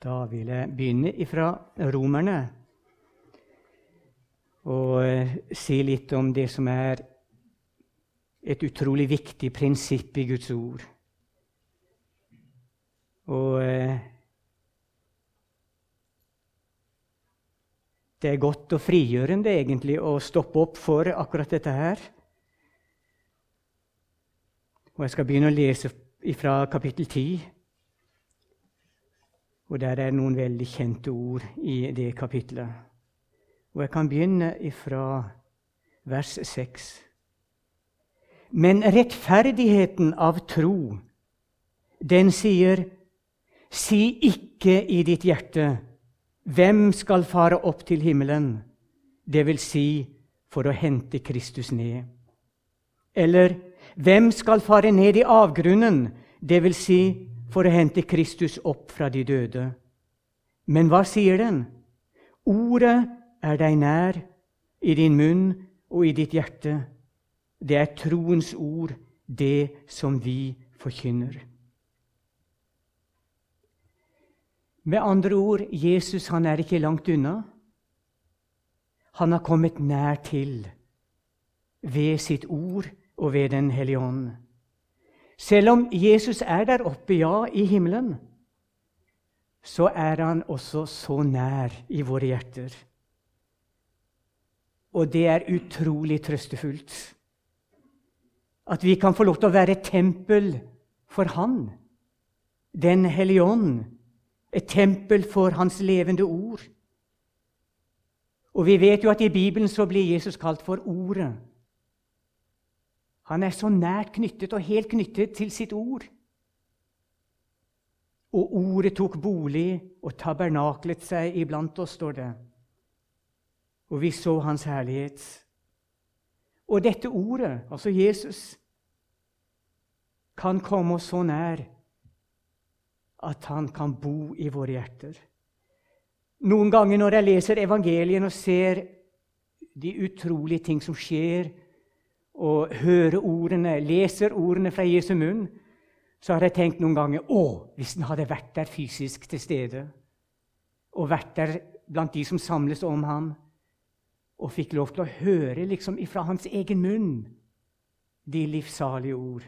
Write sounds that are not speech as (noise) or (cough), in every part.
Da vil jeg begynne ifra Romerne og eh, si litt om det som er et utrolig viktig prinsipp i Guds ord. Og eh, det er godt og frigjørende egentlig å stoppe opp for akkurat dette her. Og jeg skal begynne å lese fra kapittel 10. Og der er noen veldig kjente ord i det kapitlet. Og jeg kan begynne ifra vers 6. Men rettferdigheten av tro, den sier, si ikke i ditt hjerte, hvem skal fare opp til himmelen, det vil si for å hente Kristus ned? Eller hvem skal fare ned i avgrunnen, det vil si for å hente Kristus opp fra de døde. Men hva sier den? Ordet er deg nær, i din munn og i ditt hjerte. Det er troens ord, det som vi forkynner. Med andre ord, Jesus han er ikke langt unna. Han har kommet nær til ved sitt ord og ved Den hellige ånd. Selv om Jesus er der oppe, ja, i himmelen, så er han også så nær i våre hjerter. Og det er utrolig trøstefullt at vi kan få lov til å være et tempel for Han, Den hellige ånd, et tempel for Hans levende ord. Og vi vet jo at i Bibelen så blir Jesus kalt for Ordet. Han er så nært knyttet og helt knyttet til sitt ord. Og ordet tok bolig og tabernaklet seg iblant oss, står det. Og vi så hans herlighet. Og dette ordet, altså Jesus, kan komme oss så nær at han kan bo i våre hjerter. Noen ganger når jeg leser evangelien og ser de utrolige ting som skjer og hører ordene, leser ordene fra Jesu munn, så har jeg tenkt noen ganger å, hvis han hadde vært der fysisk til stede, og vært der blant de som samles om ham, og fikk lov til å høre liksom ifra hans egen munn de livssalige ord.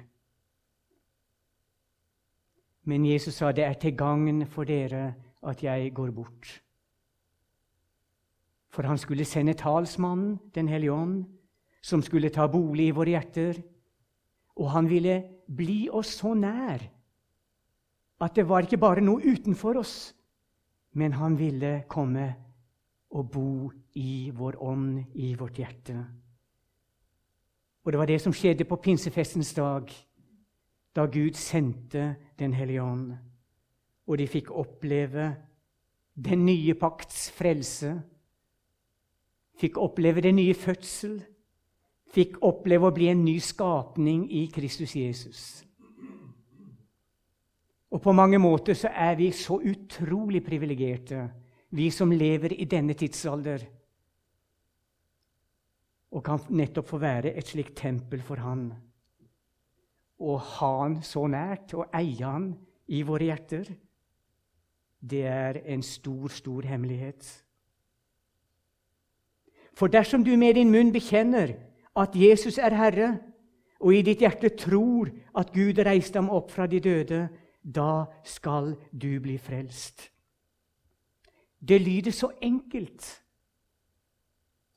Men Jesus sa det er til gagn for dere at jeg går bort. For han skulle sende talsmannen, Den hellige ånd, som skulle ta bolig i våre hjerter. Og han ville bli oss så nær at det var ikke bare noe utenfor oss, men han ville komme og bo i vår ånd, i vårt hjerte. Og det var det som skjedde på pinsefestens dag, da Gud sendte Den hellige ånd. Og de fikk oppleve den nye pakts frelse, fikk oppleve den nye fødsel, fikk oppleve å bli en ny skapning i Kristus Jesus. Og på mange måter så er vi så utrolig privilegerte, vi som lever i denne tidsalder, og kan nettopp få være et slikt tempel for Han. Å ha Han så nært og eie Han i våre hjerter, det er en stor, stor hemmelighet. For dersom du med din munn bekjenner at Jesus er Herre, og i ditt hjerte tror at Gud reiste ham opp fra de døde, da skal du bli frelst. Det lyder så enkelt.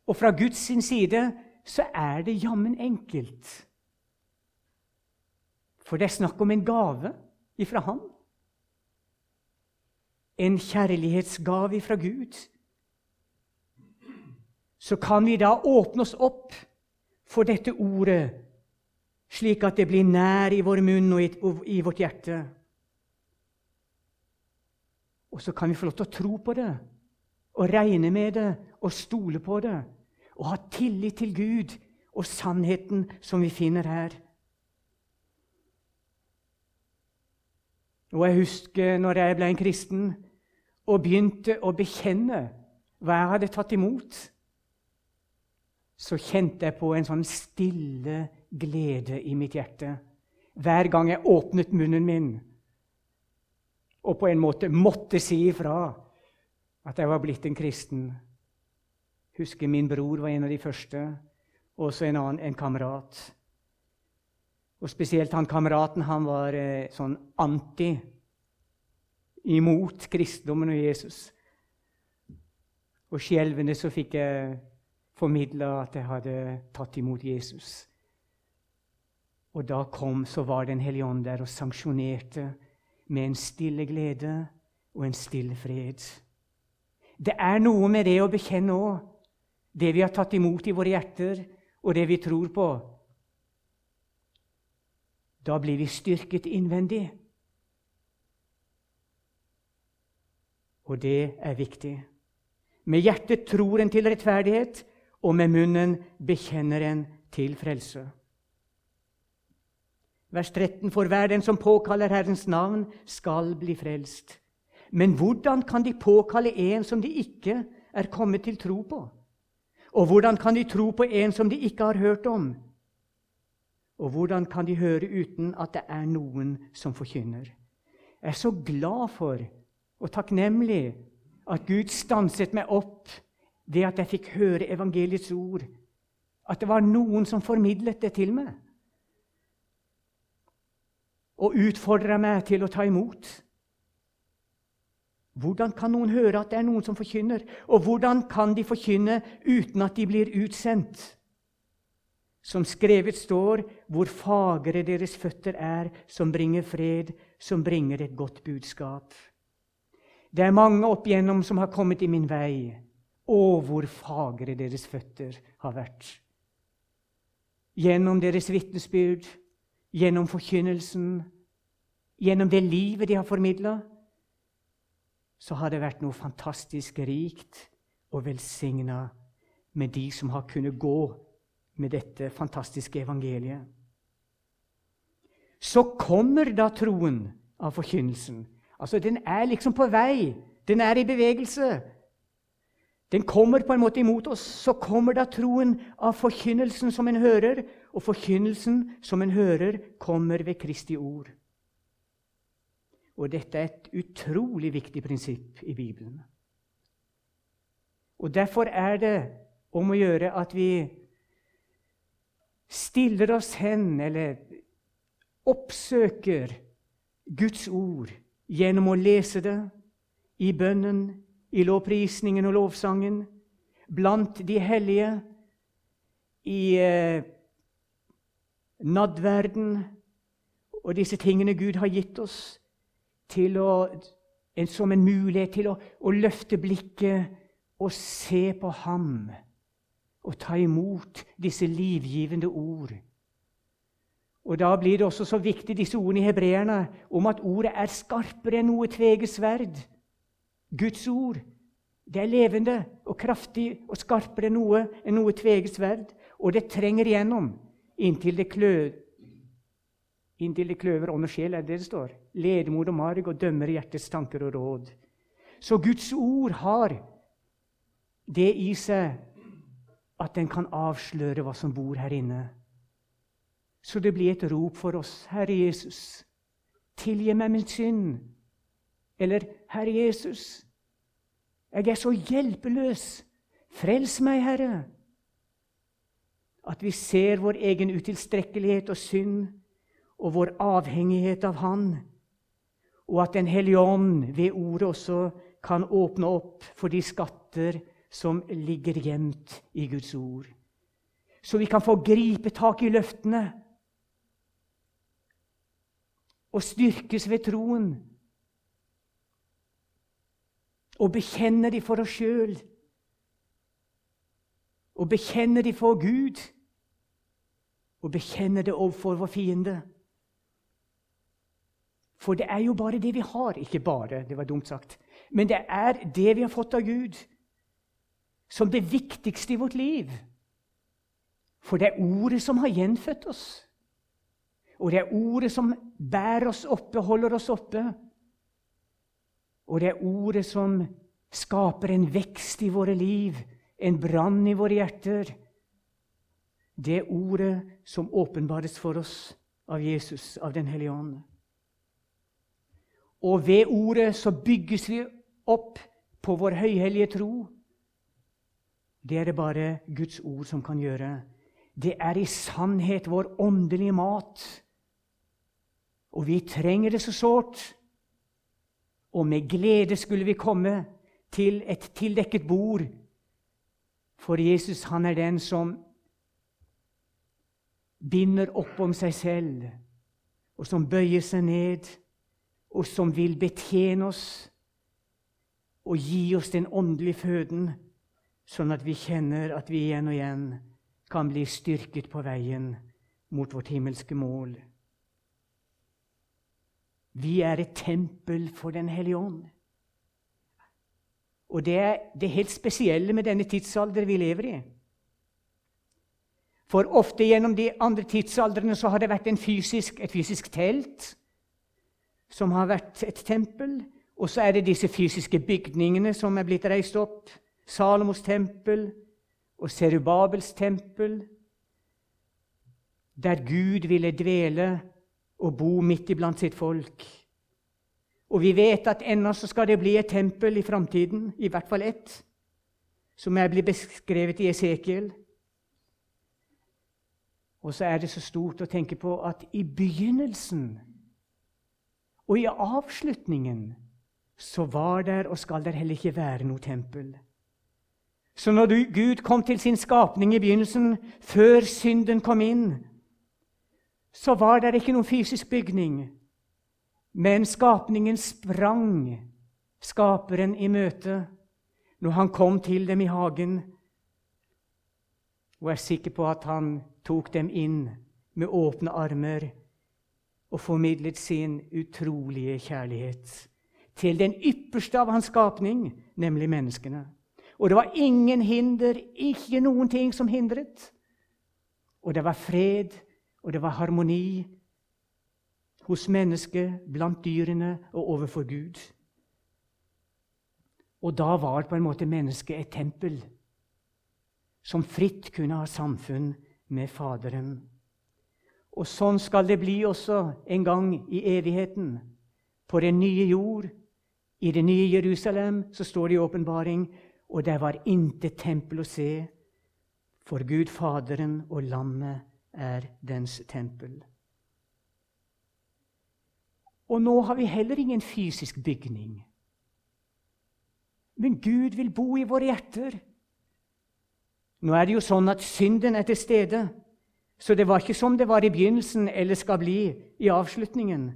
Og fra Guds sin side så er det jammen enkelt. For det er snakk om en gave ifra Han. En kjærlighetsgave ifra Gud. Så kan vi da åpne oss opp for dette ordet, slik at det blir nær i vår munn og i, vårt hjerte. Og så kan vi få lov til å tro på det og regne med det og stole på det og ha tillit til Gud og sannheten som vi finner her. Og Jeg husker når jeg ble en kristen og begynte å bekjenne hva jeg hadde tatt imot så kjente jeg på en sånn stille glede i mitt hjerte hver gang jeg åpnet munnen min og på en måte måtte si ifra at jeg var blitt en kristen. Husker min bror var en av de første, og også en annen, en kamerat. Og spesielt han kameraten han var eh, sånn anti, imot kristendommen og Jesus. Og skjelvende så fikk jeg formidla at jeg hadde tatt imot Jesus. Og da kom, så var Den hellige ånd der og sanksjonerte med en stille glede og en stille fred. Det er noe med det å bekjenne òg, det vi har tatt imot i våre hjerter, og det vi tror på. Da blir vi styrket innvendig. Og det er viktig. Med hjertet tror en til rettferdighet, og med munnen bekjenner en til frelse. Vers 13.: For hver den som påkaller Herrens navn, skal bli frelst. Men hvordan kan de påkalle en som de ikke er kommet til tro på? Og hvordan kan de tro på en som de ikke har hørt om? Og hvordan kan de høre uten at det er noen som forkynner? Jeg er så glad for og takknemlig at Gud stanset meg opp ved at jeg fikk høre evangeliets ord. At det var noen som formidlet det til meg og utfordra meg til å ta imot. Hvordan kan noen høre at det er noen som forkynner? Og hvordan kan de forkynne uten at de blir utsendt? Som skrevet står, hvor fagre deres føtter er, som bringer fred, som bringer et godt budskap. Det er mange opp igjennom som har kommet i min vei. Å, hvor fagre deres føtter har vært. Gjennom deres vitnesbyrd, gjennom forkynnelsen, gjennom det livet de har formidla, så har det vært noe fantastisk rikt og velsigna med de som har kunnet gå med dette fantastiske evangeliet. Så kommer da troen av forkynnelsen. Altså, Den er liksom på vei. Den er i bevegelse. Den kommer på en måte imot oss. Så kommer da troen av forkynnelsen som en hører, og forkynnelsen som en hører, kommer ved Kristi ord. Og dette er et utrolig viktig prinsipp i Bibelen. Og Derfor er det om å gjøre at vi stiller oss hen, eller oppsøker Guds ord gjennom å lese det i bønnen, i lovprisningen og lovsangen, blant de hellige, i eh, nadverden og disse tingene Gud har gitt oss, å, en, som en mulighet til å, å løfte blikket og se på ham og ta imot disse livgivende ord. Og Da blir det også så viktig disse ordene i hebreerne om at ordet er skarpere enn noe tveget sverd. Guds ord det er levende og kraftig og skarpere enn noe, enn noe tveget sverd. Og det trenger igjennom inntil det, klør. inntil det kløver ånd og sjel, er det det står. Ledemod og marg og dømmer hjertets tanker og råd. Så Guds ord har det i seg at den kan avsløre hva som bor her inne. Så det blir et rop for oss. Herre Jesus, tilgi meg min synd. Eller Herre Jesus, jeg er så hjelpeløs. Frels meg, Herre. At vi ser vår egen utilstrekkelighet og synd og vår avhengighet av Han, og at Den hellige ånd ved ordet også kan åpne opp for de skatter som ligger gjemt i Guds ord. Så vi kan få gripe tak i løftene og styrkes ved troen og bekjenne de for oss sjøl. Og bekjenne de for Gud. Og bekjenne det overfor vår fiende. For det er jo bare det vi har. Ikke bare, det var dumt sagt. Men det er det vi har fått av Gud, som det viktigste i vårt liv. For det er Ordet som har gjenfødt oss. Og det er Ordet som bærer oss oppe, holder oss oppe. Og det er ordet som skaper en vekst i våre liv, en brann i våre hjerter. Det er ordet som åpenbares for oss av Jesus, av Den hellige ånd. Og ved ordet så bygges vi opp på vår høyhellige tro. Det er det bare Guds ord som kan gjøre. Det er i sannhet vår åndelige mat. Og vi trenger det så sårt. Og med glede skulle vi komme til et tildekket bord. For Jesus, han er den som binder opp om seg selv, og som bøyer seg ned, og som vil betjene oss og gi oss den åndelige føden, sånn at vi kjenner at vi igjen og igjen kan bli styrket på veien mot vårt himmelske mål. Vi er et tempel for Den hellige ånd. Og det er det helt spesielle med denne tidsalder vi lever i. For ofte gjennom de andre tidsaldrene så har det vært fysisk, et fysisk telt som har vært et tempel. Og så er det disse fysiske bygningene som er blitt reist opp. Salomos tempel og Serubabels tempel, der Gud ville dvele og bo midt iblant sitt folk. Og vi vet at ennå skal det bli et tempel i framtiden, i hvert fall ett, som er blitt beskrevet i Esekiel. Og så er det så stort å tenke på at i begynnelsen og i avslutningen så var der og skal der heller ikke være noe tempel. Så når Gud kom til sin skapning i begynnelsen, før synden kom inn, så var det ikke noen fysisk bygning. Men skapningen sprang skaperen i møte når han kom til dem i hagen, og er sikker på at han tok dem inn med åpne armer og formidlet sin utrolige kjærlighet til den ypperste av hans skapning, nemlig menneskene. Og det var ingen hinder, ikke noen ting som hindret. Og det var fred, og det var harmoni hos mennesket, blant dyrene og overfor Gud. Og da var på en måte mennesket et tempel som fritt kunne ha samfunn med Faderen. Og sånn skal det bli også en gang i evigheten. På den nye jord, i det nye Jerusalem, så står det i åpenbaring, og der var intet tempel å se, for Gud Faderen og Lammet er dens tempel. Og nå har vi heller ingen fysisk bygning. Men Gud vil bo i våre hjerter. Nå er det jo sånn at synden er til stede, så det var ikke som det var i begynnelsen eller skal bli i avslutningen.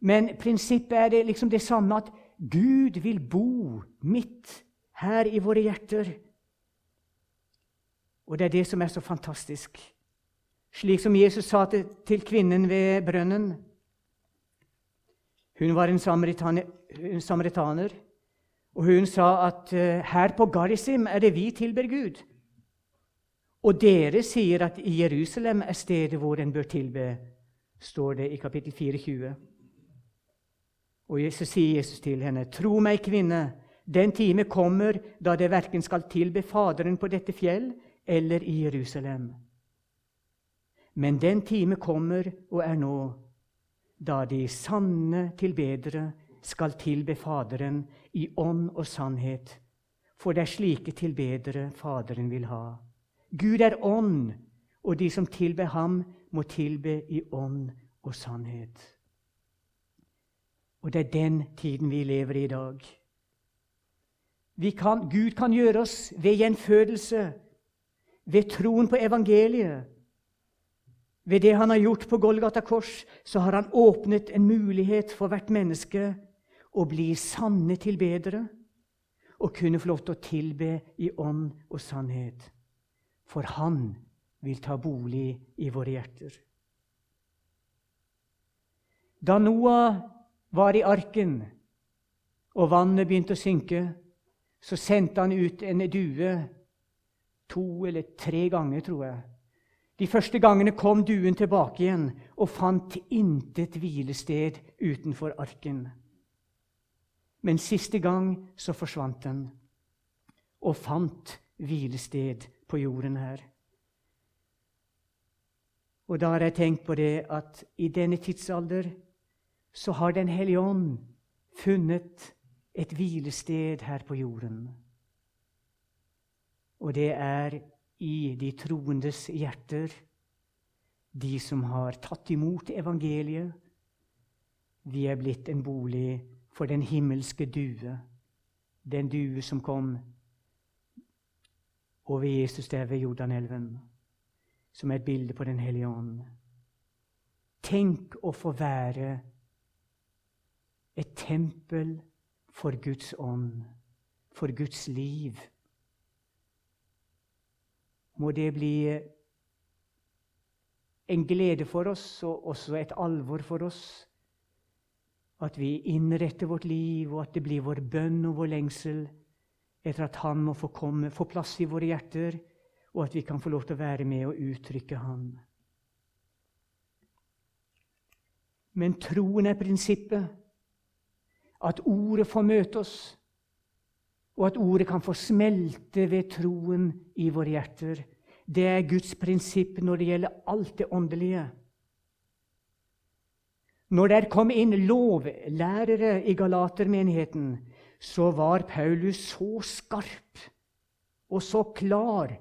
Men prinsippet er det liksom det samme at Gud vil bo midt her i våre hjerter. Og det er det som er så fantastisk. Slik som Jesus sa til, kvinnen ved brønnen. Hun var en samaritaner, en samaritaner og hun sa at uh, her på Garisim er det vi tilber Gud. Og dere sier at i Jerusalem er stedet hvor en bør tilbe, står det i kapittel 24. Og så sier Jesus til henne, tro meg, kvinne, den time kommer da det verken skal tilbe Faderen på dette fjell eller i Jerusalem. Men den time kommer og er nå, da de sanne tilbedere skal tilbe Faderen i ånd og sannhet, for det er slike tilbedere Faderen vil ha. Gud er ånd, og de som tilber ham, må tilbe i ånd og sannhet. Og det er den tiden vi lever i i dag. Kan, Gud kan gjøre oss ved gjenfødelse, ved troen på evangeliet. Ved det han har gjort på Golgata kors, så har han åpnet en mulighet for hvert menneske å bli sanne tilbedere og kunne få lov til å tilbe i ånd og sannhet. For han vil ta bolig i våre hjerter. Da Noah var i arken og vannet begynte å synke, så sendte han ut en due to eller tre ganger, tror jeg. De første gangene kom duen tilbake igjen og fant intet hvilested utenfor arken. Men siste gang så forsvant den og fant hvilested på jorden her. Og da har jeg tenkt på det at i denne tidsalder så har Den hellige ånd funnet et hvilested her på jorden. Og det er i de troendes hjerter, de som har tatt imot evangeliet. Vi er blitt en bolig for den himmelske due, den due som kom over Jesus der ved Jordanelven, som er et bilde på Den hellige ånd. Tenk å få være et tempel for Guds ånd, for Guds liv. Må det bli en glede for oss og også et alvor for oss at vi innretter vårt liv, og at det blir vår bønn og vår lengsel etter at Han må få komme, få plass i våre hjerter, og at vi kan få lov til å være med og uttrykke Han. Men troen er prinsippet. At ordet får møte oss, og at ordet kan få smelte ved troen i våre hjerter. Det er Guds prinsipp når det gjelder alt det åndelige. Når der kom inn lovlærere i Galatermenigheten, så var Paulus så skarp og så klar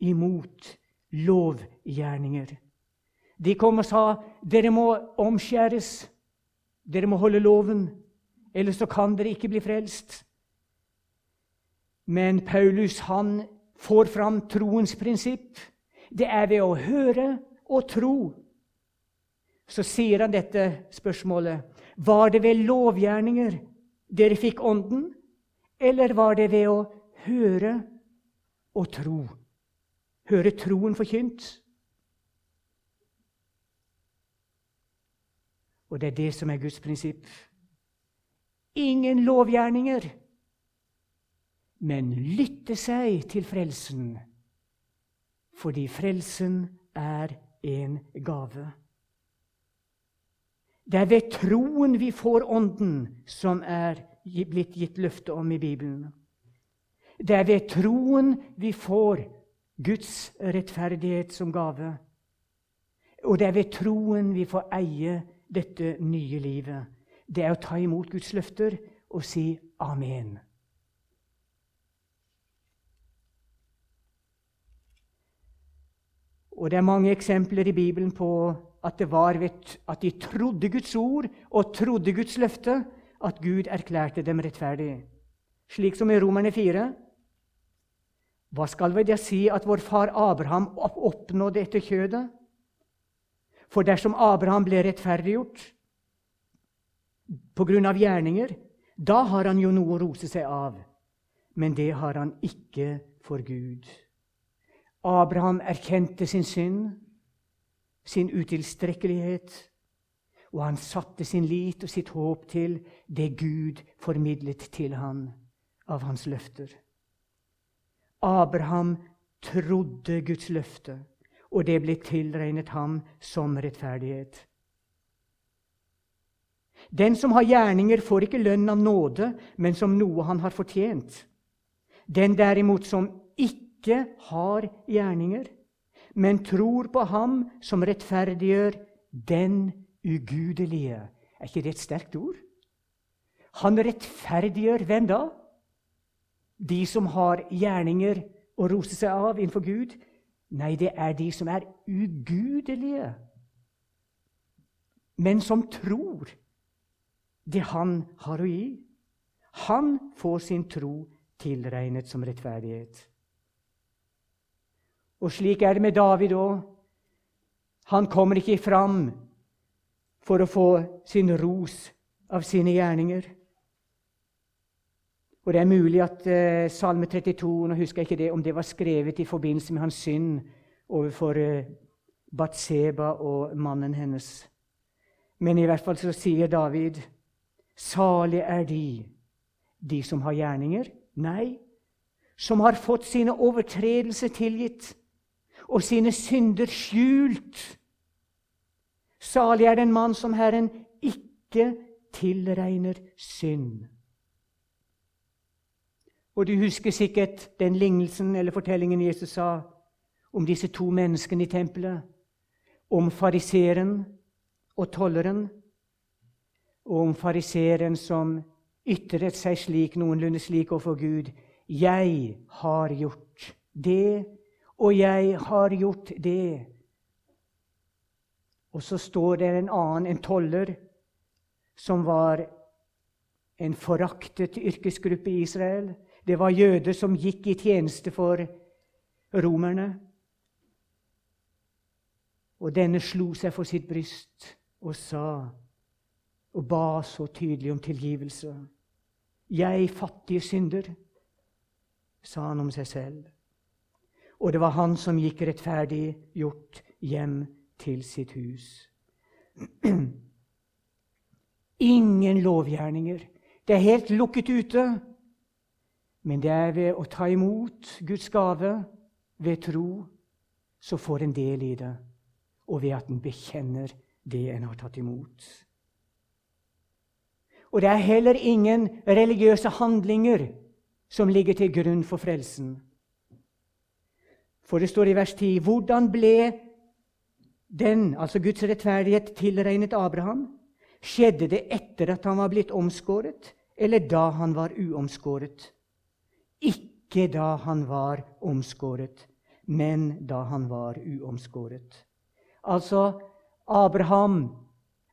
imot lovgjerninger. De kom og sa dere må omskjæres, dere må holde loven, ellers så kan dere ikke bli frelst. Men Paulus han får fram troens prinsipp. Det er ved å høre og tro. Så sier han dette spørsmålet. Var det ved lovgjerninger dere fikk Ånden, eller var det ved å høre og tro? Høre troen forkynt? Og det er det som er Guds prinsipp. Ingen lovgjerninger, men lytte seg til frelsen, fordi frelsen er en gave. Det er ved troen vi får Ånden, som er blitt gitt løfte om i Bibelen. Det er ved troen vi får Guds rettferdighet som gave. Og det er ved troen vi får eie dette nye livet. Det er å ta imot Guds løfter og si amen. Og det er mange eksempler i Bibelen på at det var ved at de trodde Guds ord og trodde Guds løfte, at Gud erklærte dem rettferdig. Slik som i Romerne 4. Hva skal vi da si at vår far Abraham oppnådde etter kjødet? For dersom Abraham ble rettferdiggjort på grunn av gjerninger, da har han jo noe å rose seg av. Men det har han ikke for Gud. Abraham erkjente sin synd, sin utilstrekkelighet, og han satte sin lit og sitt håp til det Gud formidlet til han av hans løfter. Abraham trodde Guds løfte og det ble tilregnet ham som rettferdighet. Den som har gjerninger, får ikke lønn av nåde, men som noe han har fortjent. Den derimot som ikke har gjerninger, men tror på ham som rettferdiggjør den ugudelige. Er ikke det et sterkt ord? Han rettferdiggjør hvem da? De som har gjerninger å rose seg av innenfor Gud, Nei, det er de som er ugudelige, men som tror det han har å gi. Han får sin tro tilregnet som rettferdighet. Og slik er det med David òg. Han kommer ikke fram for å få sin ros av sine gjerninger. Og Det er mulig at uh, Salme 32 nå husker jeg ikke det, om det var skrevet i forbindelse med hans synd overfor uh, Batseba og mannen hennes. Men i hvert fall så sier David Salig er de, de som har gjerninger. Nei, som har fått sine overtredelser tilgitt og sine synder skjult. Salig er den mann som Herren ikke tilregner synd. Og du husker sikkert den lignelsen eller fortellingen Jesus sa om disse to menneskene i tempelet. Om fariseeren og tolleren. og om fariseeren som ytret seg slik, noenlunde slik overfor Gud. Jeg har gjort det, og jeg har gjort det. Og så står det en annen, en toller, som var en foraktet yrkesgruppe i Israel. Det var jøder som gikk i tjeneste for romerne. Og denne slo seg for sitt bryst og sa og ba så tydelig om tilgivelse. Jeg fattige synder, sa han om seg selv. Og det var han som gikk rettferdig gjort hjem til sitt hus. (clears throat) Ingen lovgjerninger. Det er helt lukket ute. Men det er ved å ta imot Guds gave, ved tro, så får en del i det, og ved at en bekjenner det en har tatt imot. Og det er heller ingen religiøse handlinger som ligger til grunn for frelsen. For det står i vers 10.: Hvordan ble den, altså Guds rettferdighet, tilregnet Abraham? Skjedde det etter at han var blitt omskåret, eller da han var uomskåret? Ikke da han var omskåret, men da han var uomskåret. Altså, Abraham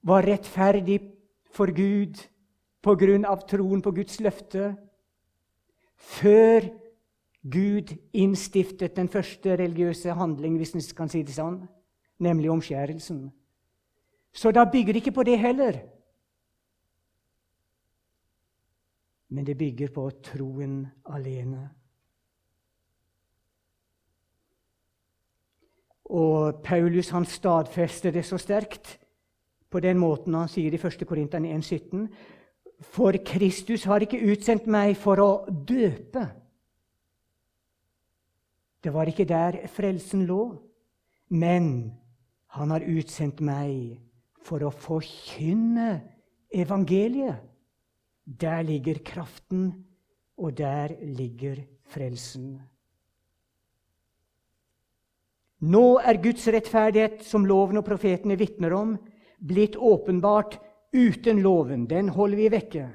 var rettferdig for Gud på grunn av troen på Guds løfte før Gud innstiftet den første religiøse handling, hvis en kan si det sånn, nemlig omskjærelsen. Så da bygger det ikke på det heller. Men det bygger på troen alene. Og Paulus han stadfester det så sterkt på den måten han sier i 1. Korintene 1,17.: For Kristus har ikke utsendt meg for å døpe. Det var ikke der frelsen lå, men han har utsendt meg for å forkynne evangeliet. Der ligger kraften, og der ligger frelsen. Nå er Guds rettferdighet, som loven og profetene vitner om, blitt åpenbart uten loven. Den holder vi vekke.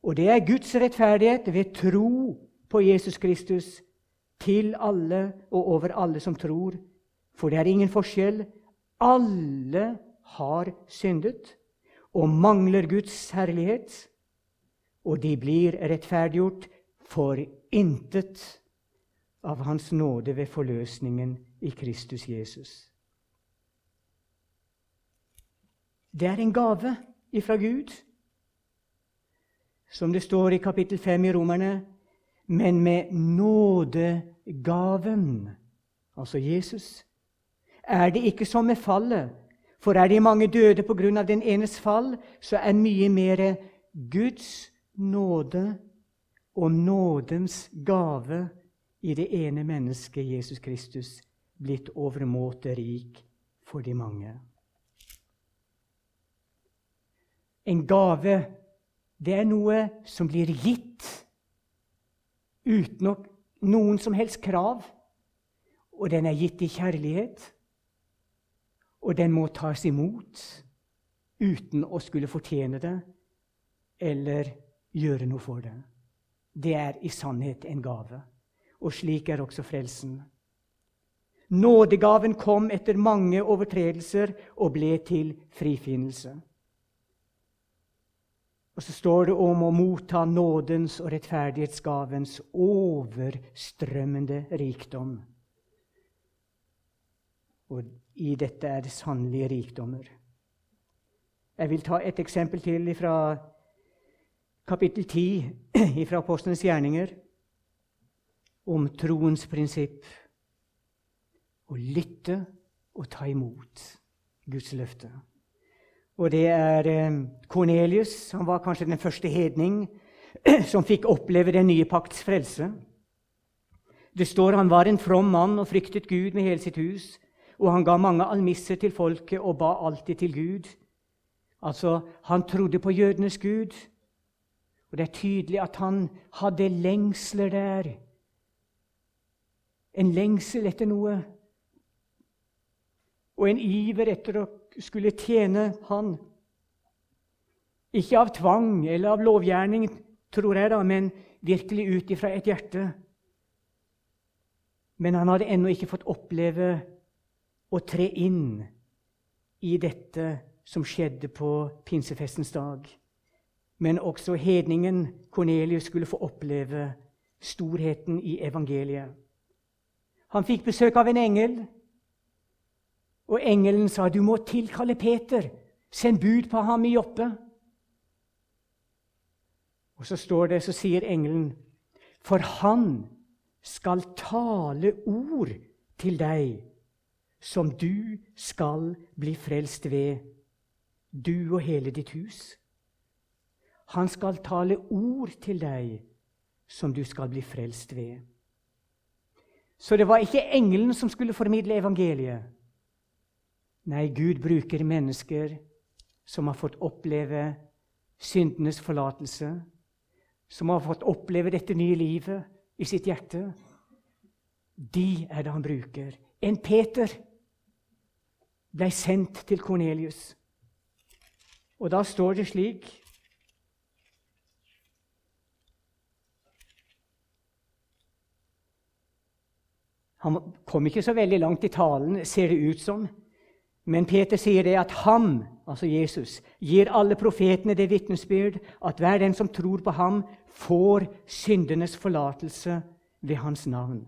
Og det er Guds rettferdighet ved tro på Jesus Kristus til alle og over alle som tror. For det er ingen forskjell. Alle har syndet og mangler Guds herlighet, og de blir rettferdiggjort for intet av Hans nåde ved forløsningen i Kristus Jesus. Det er en gave ifra Gud, som det står i kapittel 5 i Romerne, men med nådegaven, altså Jesus, er det ikke som med fallet. For er de mange døde av den enes fall, så er mye mer Guds nåde og nådens gave i det ene mennesket, Jesus Kristus, blitt overmåte rik for de mange. En gave, det er noe som blir gitt uten noen som helst krav. Og den er gitt i kjærlighet, og den må tas imot uten å skulle fortjene det eller gjøre noe for det. Det er i sannhet en gave. Og slik er også frelsen. Nådegaven kom etter mange overtredelser og ble til frifinnelse. Og så står det om å motta nådens og rettferdighetsgavens overstrømmende rikdom. Og i dette er det sannlige rikdommer. Jeg vil ta et eksempel til fra kapittel 10 (clears throat) fra Apostlenes gjerninger om troens prinsipp å lytte og ta imot Guds løfte. Og det er Kornelius. Eh, han var kanskje den første hedning (clears throat) som fikk oppleve den nye pakts frelse. Det står han var en from mann og fryktet Gud med hele sitt hus. Og han ga mange almisser til folket og ba alltid til Gud. Altså, Han trodde på jødenes Gud. Og det er tydelig at han hadde lengsler der. En lengsel etter noe og en iver etter å skulle tjene Han. Ikke av tvang eller av lovgjerning, tror jeg, da, men virkelig ut ifra et hjerte. Men han hadde ennå ikke fått oppleve å tre inn i dette som skjedde på pinsefestens dag. Men også hedningen Kornelius skulle få oppleve storheten i evangeliet. Han fikk besøk av en engel, og engelen sa, 'Du må tilkalle Peter. Send bud på ham i Joppe.' Og så står det, så sier engelen, 'For han skal tale ord til deg, som du skal bli frelst ved, du og hele ditt hus.' Han skal tale ord til deg som du skal bli frelst ved. Så det var ikke engelen som skulle formidle evangeliet. Nei, Gud bruker mennesker som har fått oppleve syndenes forlatelse, som har fått oppleve dette nye livet i sitt hjerte. De er det han bruker. En Peter ble sendt til Kornelius. Og da står det slik Han kom ikke så veldig langt i talen, ser det ut som. Men Peter sier det at ham, altså Jesus, gir alle profetene det vitnesbyrd at hver den som tror på ham, får syndenes forlatelse ved hans navn.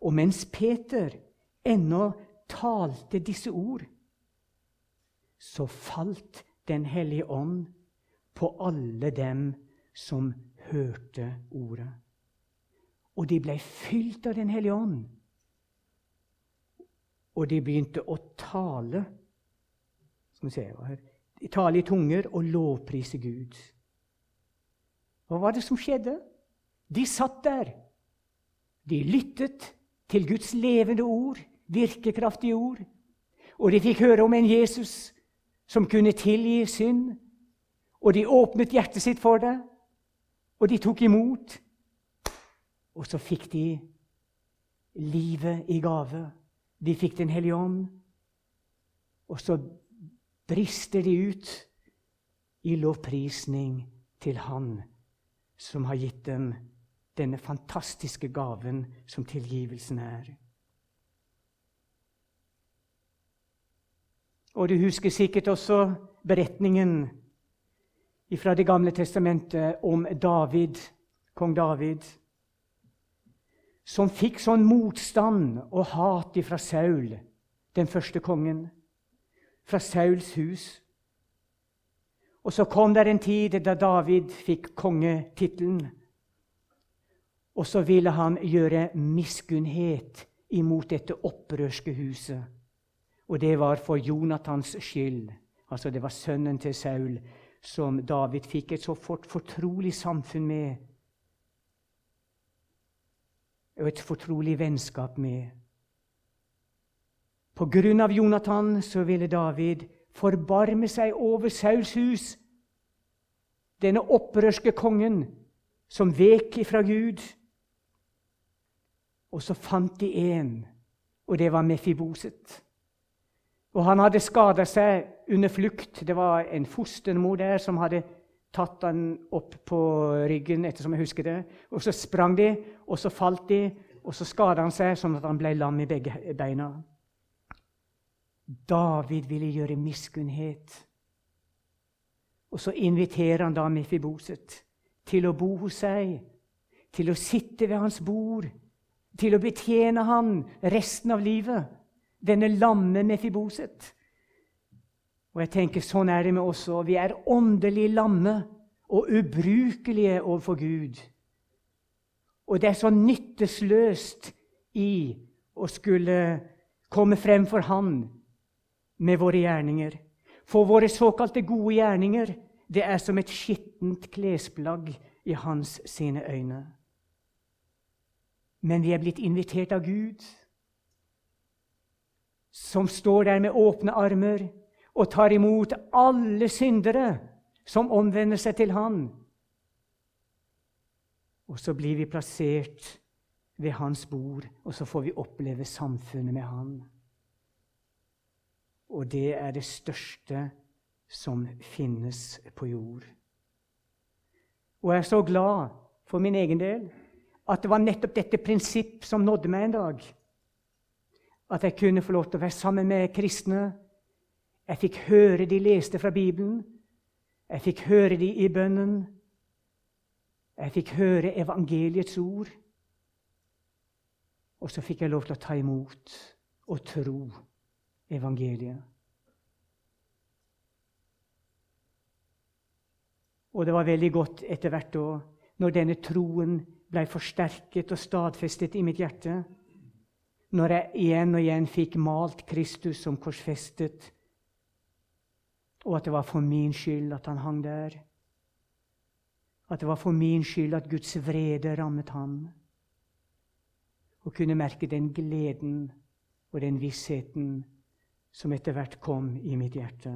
Og mens Peter ennå talte disse ord, så falt Den hellige ånd på alle dem som hørte ordet. Og de ble fylt av Den hellige ånd og de begynte å tale se Tale i tunger og lovprise Gud. Hva var det som skjedde? De satt der. De lyttet til Guds levende ord, virkekraftige ord. Og de fikk høre om en Jesus som kunne tilgi synd. Og de åpnet hjertet sitt for det, og de tok imot. Og så fikk de livet i gave. De fikk Den hellige ånd, og så brister de ut i lovprisning til Han som har gitt dem denne fantastiske gaven som tilgivelsen er. Og du husker sikkert også beretningen fra Det gamle testamentet om David, kong David som fikk sånn motstand og hat fra Saul, den første kongen, fra Sauls hus. Og så kom det en tid da David fikk kongetittelen. Og så ville han gjøre miskunnhet imot dette opprørske huset. Og det var for Jonathans skyld. Altså Det var sønnen til Saul som David fikk et så fort, fortrolig samfunn med og et fortrolig vennskap med. På grunn av Jonathan så ville David forbarme seg over Sauls hus, denne opprørske kongen som vek ifra Gud. Og så fant de en, og det var Mefiboset. Og han hadde skada seg under flukt. Det var en fostermor der som hadde tatt han opp på ryggen, ettersom jeg husker det. Og så sprang de, og så falt de, og så skada han seg sånn at han ble lam i begge beina. David ville gjøre miskunnhet. Og så inviterer han da Mefiboset til å bo hos seg, til å sitte ved hans bord, til å betjene han resten av livet. Denne lamme Mefiboset. Og jeg tenker Sånn er det med oss òg. Vi er åndelig lamme og ubrukelige overfor Gud. Og det er så nyttesløst i å skulle komme frem for Han med våre gjerninger. For våre såkalte gode gjerninger det er som et skittent klesplagg i hans sine øyne. Men vi er blitt invitert av Gud, som står der med åpne armer og tar imot alle syndere som omvender seg til Han. Og så blir vi plassert ved hans bord, og så får vi oppleve samfunnet med han. Og det er det største som finnes på jord. Og jeg er så glad for min egen del at det var nettopp dette prinsipp som nådde meg en dag. At jeg kunne få lov til å være sammen med kristne. Jeg fikk høre de leste fra Bibelen. Jeg fikk høre de i bønnen. Jeg fikk høre evangeliets ord. Og så fikk jeg lov til å ta imot og tro evangeliet. Og det var veldig godt etter hvert da, når denne troen ble forsterket og stadfestet i mitt hjerte. Når jeg igjen og igjen fikk malt Kristus som korsfestet, og at det var for min skyld at han hang der. At det var for min skyld at Guds vrede rammet ham. Og kunne merke den gleden og den vissheten som etter hvert kom i mitt hjerte.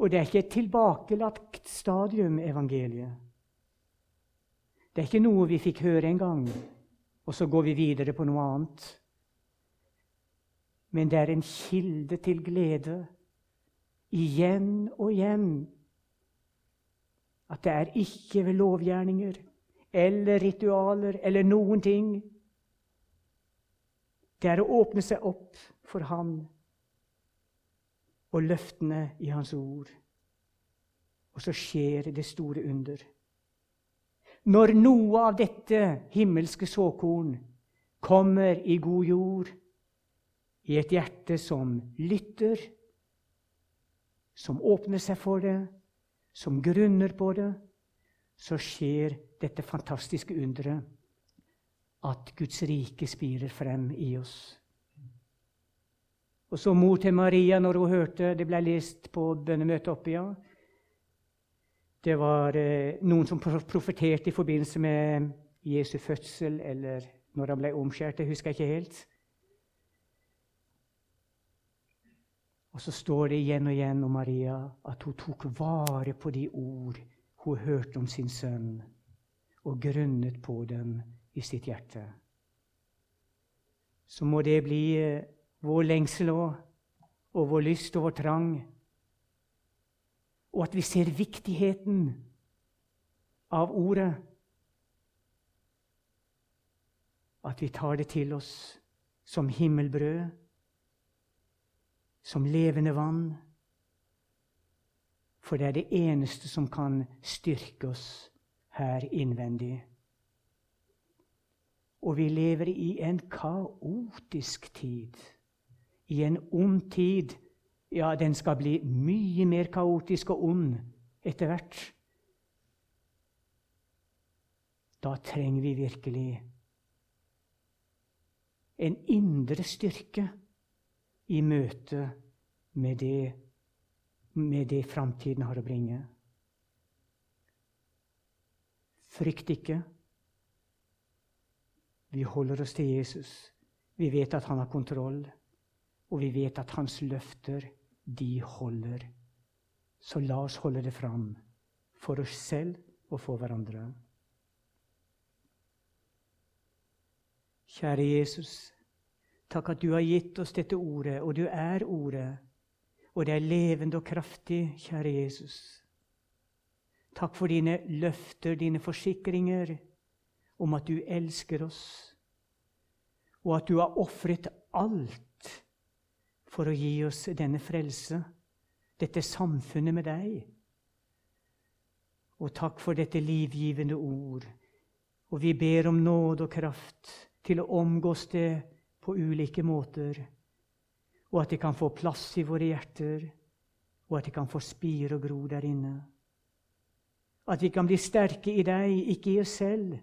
Og det er ikke et tilbakelagt stadium, evangeliet. Det er ikke noe vi fikk høre en gang, og så går vi videre på noe annet. Men det er en kilde til glede igjen og igjen. At det er ikke ved lovgjerninger eller ritualer eller noen ting. Det er å åpne seg opp for Han og løftene i Hans ord. Og så skjer det store under. Når noe av dette himmelske såkorn kommer i god jord, i et hjerte som lytter, som åpner seg for det, som grunner på det, så skjer dette fantastiske underet at Guds rike spirer frem i oss. Og så mor til Maria, når hun hørte det ble lest på bønnemøtet oppe, ja. Det var eh, noen som profeterte i forbindelse med Jesu fødsel, eller når han ble omskjært. Det husker jeg ikke helt. Og så står det igjen og igjen om Maria at hun tok vare på de ord hun hørte om sin sønn, og grunnet på dem i sitt hjerte. Så må det bli eh, vår lengsel òg, og vår lyst og vår trang. Og at vi ser viktigheten av ordet. At vi tar det til oss som himmelbrød, som levende vann. For det er det eneste som kan styrke oss her innvendig. Og vi lever i en kaotisk tid i en ond tid. Ja, den skal bli mye mer kaotisk og ond etter hvert. Da trenger vi virkelig en indre styrke i møte med det, med det framtiden har å bringe. Frykt ikke. Vi holder oss til Jesus. Vi vet at han har kontroll. Og vi vet at hans løfter, de holder. Så la oss holde det fram for oss selv og for hverandre. Kjære Jesus, takk at du har gitt oss dette ordet, og du er ordet. Og det er levende og kraftig, kjære Jesus. Takk for dine løfter, dine forsikringer om at du elsker oss, og at du har ofret alt for å gi oss denne frelse, dette samfunnet med deg. Og takk for dette livgivende ord. Og vi ber om nåde og kraft til å omgås det på ulike måter, og at det kan få plass i våre hjerter, og at det kan få spire og gro der inne. At vi kan bli sterke i deg, ikke i oss selv,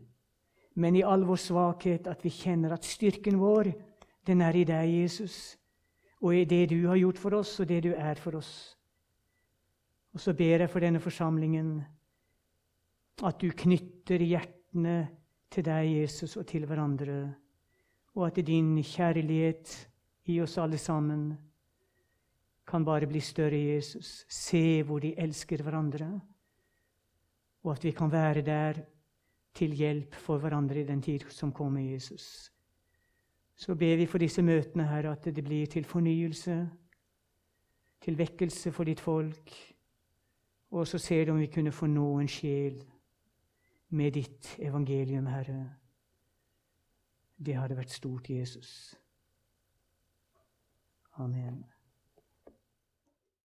men i all vår svakhet, at vi kjenner at styrken vår, den er i deg, Jesus og i det du har gjort for oss, og det du er for oss. Og så ber jeg for denne forsamlingen at du knytter hjertene til deg, Jesus, og til hverandre, og at din kjærlighet i oss alle sammen kan bare bli større, Jesus. Se hvor de elsker hverandre, og at vi kan være der til hjelp for hverandre i den tid som kommer, Jesus så ber vi for disse møtene her at det blir til fornyelse. til vekkelse for ditt folk. Og så ser du om vi kunne få nå en sjel med ditt evangelium, Herre. Det hadde vært stort, Jesus. Amen.